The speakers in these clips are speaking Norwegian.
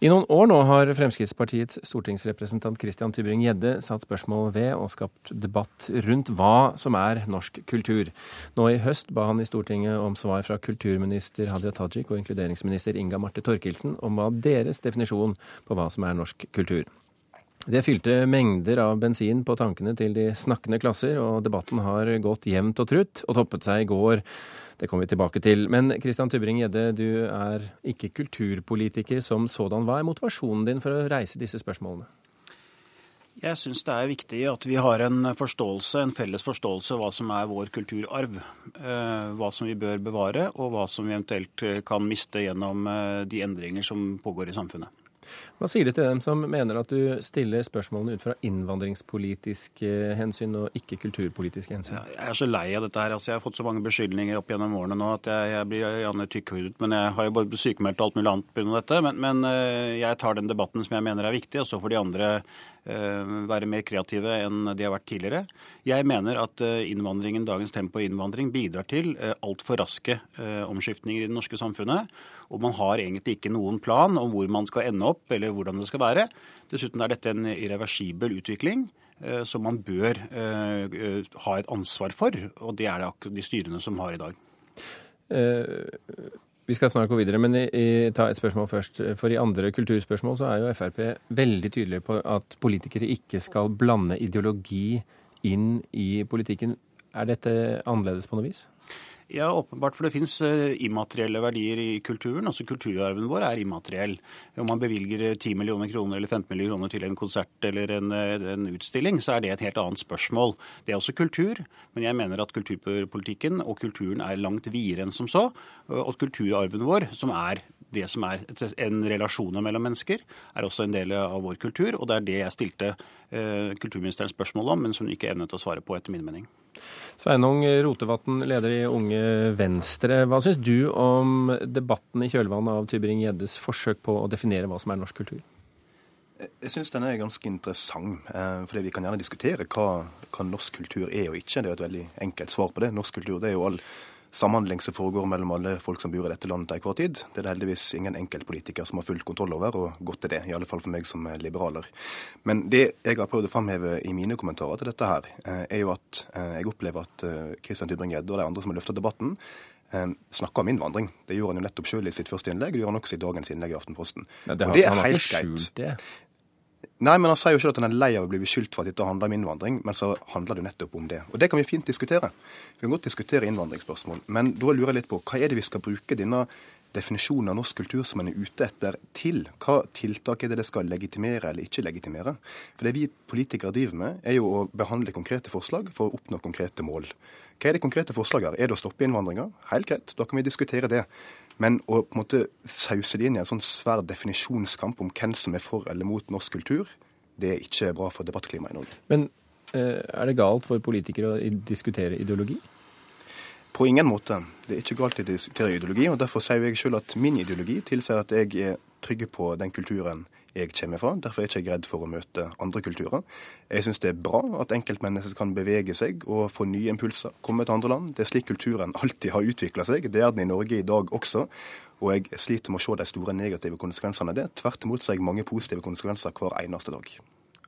I noen år nå har Fremskrittspartiets stortingsrepresentant Christian Tybring-Gjedde satt spørsmål ved og skapt debatt rundt hva som er norsk kultur. Nå i høst ba han i Stortinget om svar fra kulturminister Hadia Tajik og inkluderingsminister Inga Marte Torkelsen om hva deres definisjon på hva som er norsk kultur. Det fylte mengder av bensin på tankene til de snakkende klasser, og debatten har gått jevnt og trutt, og toppet seg i går det kommer vi tilbake til. Men Christian Tybring-Gjedde, du er ikke kulturpolitiker som sådan. Hva er motivasjonen din for å reise disse spørsmålene? Jeg syns det er viktig at vi har en forståelse, en felles forståelse av hva som er vår kulturarv. Eh, hva som vi bør bevare, og hva som vi eventuelt kan miste gjennom eh, de endringer som pågår i samfunnet. Hva sier du til dem som mener at du stiller spørsmålene ut fra innvandringspolitiske hensyn og ikke kulturpolitiske hensyn? Ja, jeg er så lei av dette her. Altså, jeg har fått så mange beskyldninger opp gjennom årene nå at jeg, jeg blir gjerne tykkhudet. Men jeg har jo både sykemeldt og alt mulig annet pga. dette. Men, men, eh, jeg tar den debatten som jeg mener er viktig, og så får de andre være mer kreative enn de har vært tidligere. Jeg mener at eh, innvandringen, dagens tempo i innvandring bidrar til eh, altfor raske omskiftninger i det norske samfunnet. Og man har egentlig ikke noen plan om hvor man skal ende opp, eller hvordan det skal være. Dessuten er dette en irreversibel utvikling som man bør ha et ansvar for. Og det er det akkurat de styrene som har i dag. Vi skal snart gå videre, men i, i, ta et spørsmål først. For i andre kulturspørsmål så er jo Frp veldig tydelige på at politikere ikke skal blande ideologi inn i politikken. Er dette annerledes på noe vis? Ja, åpenbart. For det finnes eh, immaterielle verdier i kulturen. Altså Kulturarven vår er immateriell. Om man bevilger 10 eh, millioner kroner eller 15 millioner kroner til en konsert eller en, eh, en, utstilling, så er det et helt annet spørsmål. Det er også kultur, men jeg mener at kulturpolitikken og kulturen er langt videre enn som så. Og kulturarven vår, som er det som er en relasjon mellom mennesker, er også en del av vår kultur. Og det er det jeg stilte eh, kulturministeren spørsmål om, men som hun ikke evnet å svare på, etter min mening. Sveinung Rotevatn, leder i Unge Venstre. Hva syns du om debatten i kjølvannet av Tybring-Gjeddes forsøk på å definere hva som er norsk kultur? Jeg syns den er ganske interessant. Eh, fordi Vi kan gjerne diskutere hva, hva, norsk kultur er og ikke. Det er et veldig enkelt svar på det. Norsk kultur det er jo all samhandling som foregår mellom alle folk som bor i dette landet til enhver tid. Det er det heldigvis ingen enkeltpolitiker som har full kontroll over, og godt er det. I alle fall for meg som liberaler. Men det jeg har prøvd å framheve i mine kommentarer til dette her, eh, er jo at eh, jeg opplever at Kristian eh, Tybring-Gjedde og de andre som har løfta debatten, snakker om innvandring. Det gjorde han jo nettopp sjøl i sitt første innlegg, og det gjør han også i dagens innlegg i Aftenposten. Ja, det har, og det er helt greit. Nei, men Han sier jo ikke at han er lei av å bli beskyldt for at dette handler om innvandring, men så handler det jo nettopp om det. Og Det kan vi fint diskutere. Vi kan godt diskutere innvandringsspørsmål. Men da lurer jeg litt på hva er det vi skal bruke denne definisjonen av norsk kultur som en er ute etter, til? Hva tiltak er det det skal legitimere eller ikke legitimere? For Det vi politikere driver med, er jo å behandle konkrete forslag for å oppnå konkrete mål. Hva er det konkrete forslaget? Er det å stoppe innvandringa? Helt greit, da kan vi diskutere det. Men å på en måte sause det inn i en sånn svær definisjonskamp om hvem som er for eller mot norsk kultur, det er ikke bra for debattklimaet i Norge. Men eh, er det galt for politikere å diskutere ideologi? På ingen måte. Det er ikke galt å diskutere ideologi. og Derfor sier jeg selv at min ideologi tilsier at jeg er trygg på den kulturen jeg kommer fra. Derfor er jeg ikke redd for å møte andre kulturer. Jeg syns det er bra at enkeltmennesker kan bevege seg og få nye impulser, komme til andre land. Det er slik kulturen alltid har utvikla seg. Det er den i Norge i dag også. Og jeg sliter med å se de store negative konsekvensene av det. Tvert imot ser jeg mange positive konsekvenser hver eneste dag.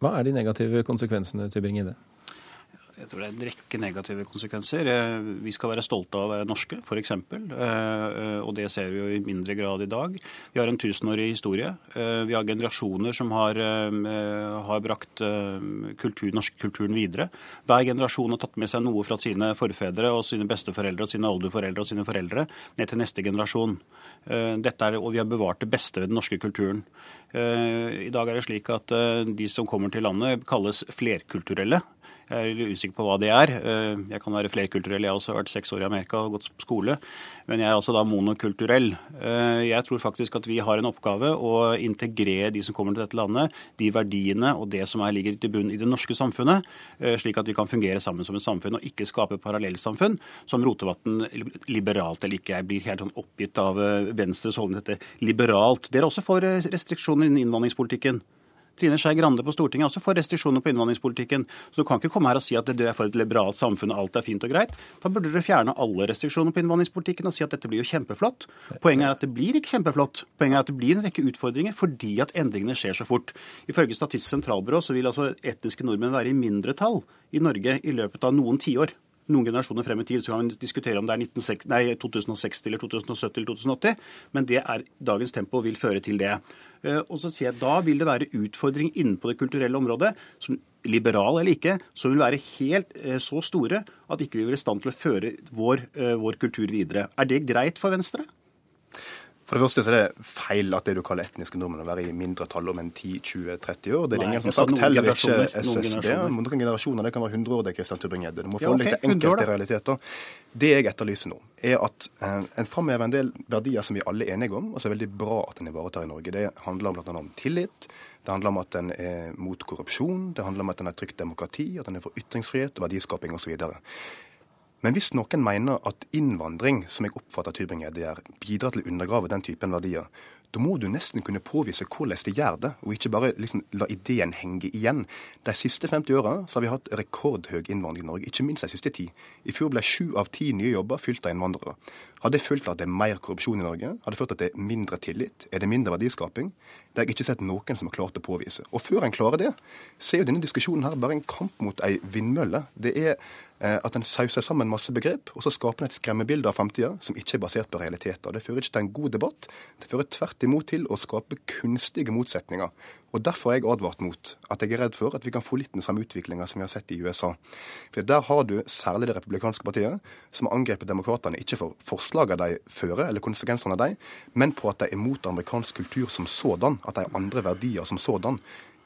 Hva er de negative konsekvensene til Bring-Ide? Jeg tror det er en rekke negative konsekvenser. Eh, vi skal være stolte av å være norske, f.eks. Eh, og det ser vi jo i mindre grad i dag. Vi har en tusenårig historie. Eh, vi har generasjoner som har, har brakt kultur, kulturen videre. Hver generasjon har tatt med seg noe fra sine forfedre og sine besteforeldre og sine oldeforeldre og sine foreldre ned til neste generasjon. Dette er, og vi har bevart det beste ved den norske kulturen. I dag er det slik at de som kommer til landet, kalles flerkulturelle. Jeg er usikker på hva det er. Eh, jeg kan være flerkulturell. Jeg har også vært seks år i Amerika og gått på skole. Men jeg er altså da monokulturell. Eh, jeg tror faktisk at vi har en oppgave å integrere de som kommer til dette landet, de verdiene og det som er, ligger til bunn i det norske samfunnet, eh, slik at vi kan fungere sammen som et samfunn og ikke skape parallellsamfunn som Rotevatn liberalt eller ikke. Jeg blir helt sånn oppgitt av Venstres holdning til dette liberalt. Dere også får restriksjoner innen innvandringspolitikken. Trine Skei Grande på Stortinget også for restriksjoner på innvandringspolitikken. Så du kan ikke komme her og si at du er for et liberalt samfunn og alt er fint og greit. Da burde dere fjerne alle restriksjoner på innvandringspolitikken og si at dette blir jo kjempeflott. Poenget er at det blir ikke kjempeflott. Poenget er at det blir en rekke utfordringer fordi at endringene skjer så fort. Ifølge Statistisk sentralbyrå så vil altså etniske nordmenn være i mindretall i Norge i løpet av noen tiår noen generasjoner frem i tid, så kan vi diskutere om det er 1960, nei, 2060 eller 2070 eller 2080, men det er dagens tempo vil føre til det. Eh, og så sier jeg Da vil det være utfordringer innenpå det kulturelle området, som liberal eller ikke, som vil være helt eh, så store at ikke vi vil i stand til å føre vår, eh, vår kultur videre. Er det greit for Venstre? For det første så er det feil at det du kaller etniske nordmenn å være i mindretall om en 10-20-30 år. Det er det ingen som har sagt. Heller ikke SSB. Noen generasjoner. Det kan være 100 år, det, Kristian Tubring-Gjedde. Du må forholde deg ja, okay, til enkelte realiteter. Det jeg etterlyser nå, er at eh, en framhever en del verdier som vi alle er enige om, og som er veldig bra at en ivaretar i Norge. Det handler bl.a. om tillit. Det handler om at en er mot korrupsjon. Det handler om at en har trygt demokrati, at en er for ytringsfrihet verdiskaping osv. Men hvis noen mener at innvandring, som jeg oppfatter Tybring-Gjedde gjør, bidrar til å undergrave den typen verdier, da må du nesten kunne påvise hvordan de gjør det, og ikke bare liksom la ideen henge igjen. De siste 50 åra har vi hatt rekordhøy innvandring i Norge, ikke minst de siste ti. I fjor ble sju av ti nye jobber fylt av innvandrere. Har det fulgt at det er mer korrupsjon i Norge? Har det ført til at det er mindre tillit? Er det mindre verdiskaping? Det har jeg ikke sett noen som har klart å påvise. Og før en klarer det, så er jo denne diskusjonen her bare en kamp mot ei vindmølle. Det er at en sauser sammen masse begrep, og så skaper en et skremmebilde av framtida som ikke er basert på realiteter. Det fører ikke til en god debatt. Det fører tvert imot til å skape kunstige motsetninger. Og Derfor har jeg advart mot at jeg er redd for at vi kan få litt den samme utviklinga som vi har sett i USA. For Der har du særlig det republikanske partiet, som har angrepet demokratene ikke for forslagene de fører, eller konsekvensene av dem, men på at de er mot amerikansk kultur som sådan, at de har andre verdier som sådan.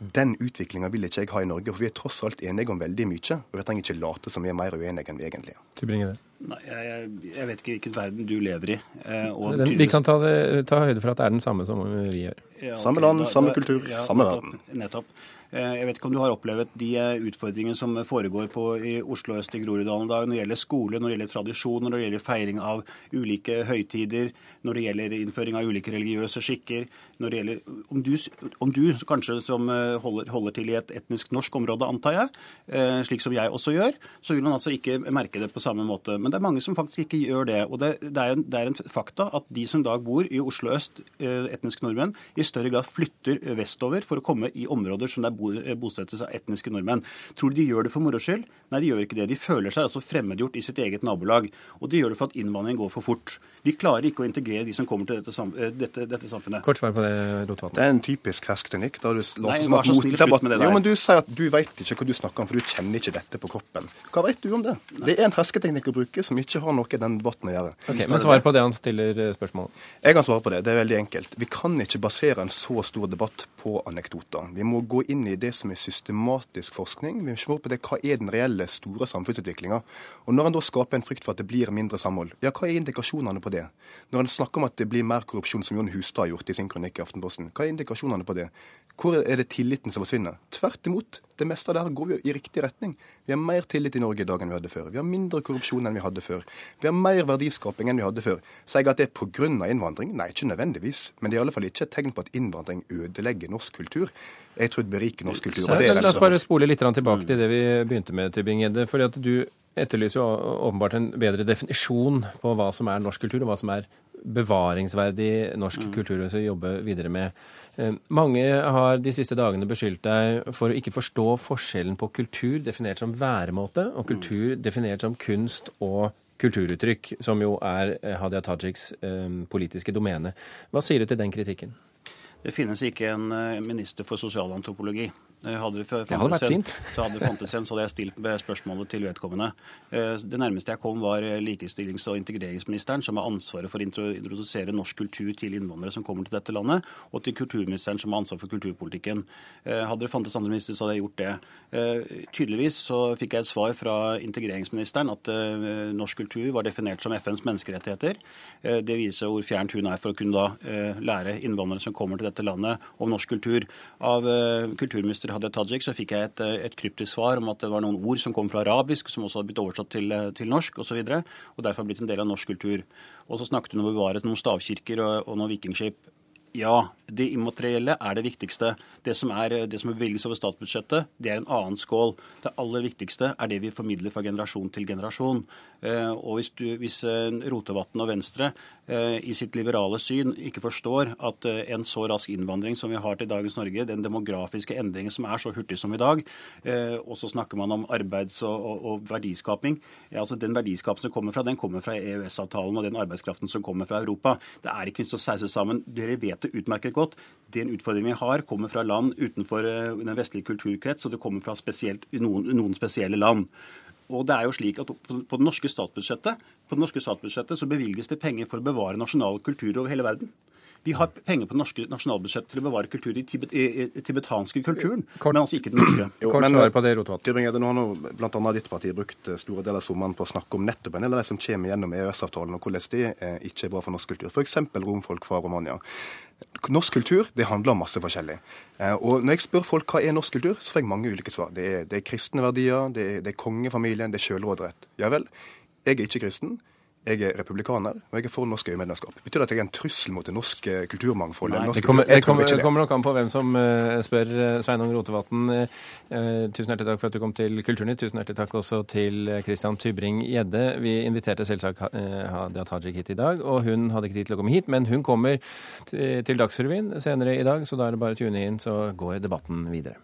Den utviklinga vil ikke jeg ha i Norge, for vi er tross alt enige om veldig mye. Og vi trenger ikke late som vi er mer uenige enn vi egentlig er. Nei, jeg, jeg, vet ikke hvilken verden du lever i. Eh, den, vi kan ta, det, ta, høyde for at det er den samme som vi gjør. Ja, okay, samme land, da, samme kultur, ja, samme verden. Nettopp. Jeg vet ikke om du har opplevd de eh, utfordringene som foregår på, i Oslo øst i Groruddalen i dag når det gjelder skole, når det gjelder tradisjoner, når det gjelder feiring av ulike høytider, når det gjelder innføring av ulike religiøse skikker. når det gjelder, Om du, om du kanskje som eh, holder, holder, til i et etnisk norsk område, antar jeg, slik som jeg også gjør, så vil man altså ikke merke det på samme måte. Men det er mange som faktisk ikke gjør det. Og det, det, er, en, det er en fakta at de som i dag bor i Oslo øst, etniske nordmenn, i større grad flytter vestover for å komme i områder som det er Eh, seg av etniske nordmenn. Tror du de gjør det for moro skyld? Nei, de gjør ikke det. De føler seg altså fremmedgjort i sitt eget nabolag. Og de gjør det for at innvandringen går for fort. Vi klarer ikke å integrere de som kommer til dette, sam dette, dette samfunnet. Kort svar på det, Rotevatn. Det er en typisk hersketeknikk. Nei, vær så snill, slutt med det der. Jo, men Du sier at du vet ikke hva du snakker om, for du kjenner ikke dette på kroppen. Hva vet du om det? Nei. Det er en hersketeknikk å bruke som ikke har noe i den debatten å gjøre. Okay, men svar på det han stiller eh, spørsmål Jeg kan svare på det. Det er veldig enkelt. Vi kan ikke basere en så stor debatt på anekdoter. Vi må gå inn i det som er systematisk forskning. Vi må se på det, hva er den reelle, store samfunnsutviklinga. Og når en da skaper en frykt for at det blir mindre samhold, ja, hva er indikasjonene på det? Når en snakker om at det blir mer korrupsjon, som Jon Hustad har gjort i sin kronikk i Aftenposten, hva er indikasjonene på det? Hvor er det tilliten som forsvinner? Tvert imot. Det meste av det her går jo i riktig retning. Vi har mer tillit i Norge i dag enn vi hadde før. Vi har mindre korrupsjon enn vi hadde før. Vi har mer verdiskaping enn vi hadde før. Sier jeg at det er pga. innvandring? Nei, ikke nødvendigvis. Men det er i alle fall ikke et tegn på at innvandring ødelegger norsk kultur. Jeg tror det beriker norsk kultur. Så, la oss bare spole litt tilbake til det vi begynte med, Tybing-Gjedde. fordi at du etterlyser jo åpenbart en bedre definisjon på hva som er norsk kultur, og hva som er bevaringsverdig norsk mm. kultur å jobbe videre med. Eh, mange har de siste dagene beskyldt deg for å ikke forstå forskjellen på kultur definert som væremåte, og kultur definert som kunst og kulturuttrykk, som jo er eh, Hadia Tajiks eh, politiske domene. Hva sier du til den kritikken? Det finnes ikke en minister for sosialantropologi. Eh, hadde det, det hadde vært fint. Så hadde det fantes en, så hadde jeg stilt spørsmålet til vedkommende. Eh, det nærmeste jeg kom, var likestillings- og integreringsministeren, som har ansvaret for å introdusere norsk kultur til innvandrere som kommer til dette landet, og til kulturministeren, som har ansvar for kulturpolitikken. Eh, hadde det fantes andre ministre, så hadde jeg gjort det. Tydeligvis så fikk jeg et svar fra integreringsministeren at norsk kultur var definert som FNs menneskerettigheter. Det viser hvor fjernt hun er for å kunne da lære innvandrere som kommer til dette landet, om norsk kultur. Av kulturminister etter Hadia Tajik så fikk jeg et, eh, et kryptisk svar om at det var noen ord som kom fra arabisk, som også hadde blitt oversatt til, eh, til norsk osv., og, så videre, og derfor blitt en del av norsk kultur. Og så snakket hun om å bevare noen stavkirker og, og noen vikingskip Ja, det immaterielle er det viktigste. Det som, er, det bevilges over statsbudsjettet, det er en annen skål. Det aller viktigste er det vi formidler fra generasjon til generasjon. Eh, og hvis, du, hvis eh, Rotevatn og Venstre eh, i sitt liberale syn ikke forstår at en så rask innvandring som vi har til dagens Norge, den demografiske endringen som er så hurtig som i dag, og så snakker man om arbeids- og, og, og verdiskaping. Ja, altså Den verdiskapingen som kommer fra, den kommer fra EØS-avtalen og den arbeidskraften som kommer fra Europa. Det er ikke nytt å sause sammen. Dere vet det utmerket godt. Den utfordringen vi har, kommer fra land utenfor den vestlige kulturkrets, og det kommer fra noen, noen spesielle land. Og det er jo slik at På det norske på det norske statsbudsjettet så bevilges det penger for å bevare nasjonale kulturer over hele verden. Vi har penger på det norske nasjonalbudsjettet til å bevare kultur i, tibet, i, i tibetanske kulturen, Kort. men altså ikke den norske. Jo, Kort svar på det, Rotevatn. Nå har nå bl.a. ditt parti brukt eh, store deler av sommeren på å snakke om nettopp en del av de som kommer gjennom EØS-avtalen, og hvordan de eh, ikke er bra for norsk kultur. F.eks. romfolk fra Romania. Norsk kultur det handler om masse forskjellig. Eh, og Når jeg spør folk hva er norsk kultur, så får jeg mange ulike svar. Det er, det er kristne verdier, det er, det er kongefamilien, det er sjølråderett. Ja vel, jeg er ikke kristen. Jeg er republikaner, og jeg er for norsk EU-medlemskap. Betyr det at jeg er en trussel mot det norske kulturmangfoldet? Nei, det kommer, det kommer, det kommer nok an på hvem som uh, spør. Uh, Sveinung Rotevatn, uh, tusen hjertelig takk for at du kom til Kulturnytt. Tusen hjertelig takk også til Christian Tybring-Gjedde. Vi inviterte selvsagt Hadia Tajik hit i dag, og hun hadde ikke tid til å komme hit. Men hun kommer til Dagsrevyen senere i dag, så da er det bare å tune inn, så går debatten videre.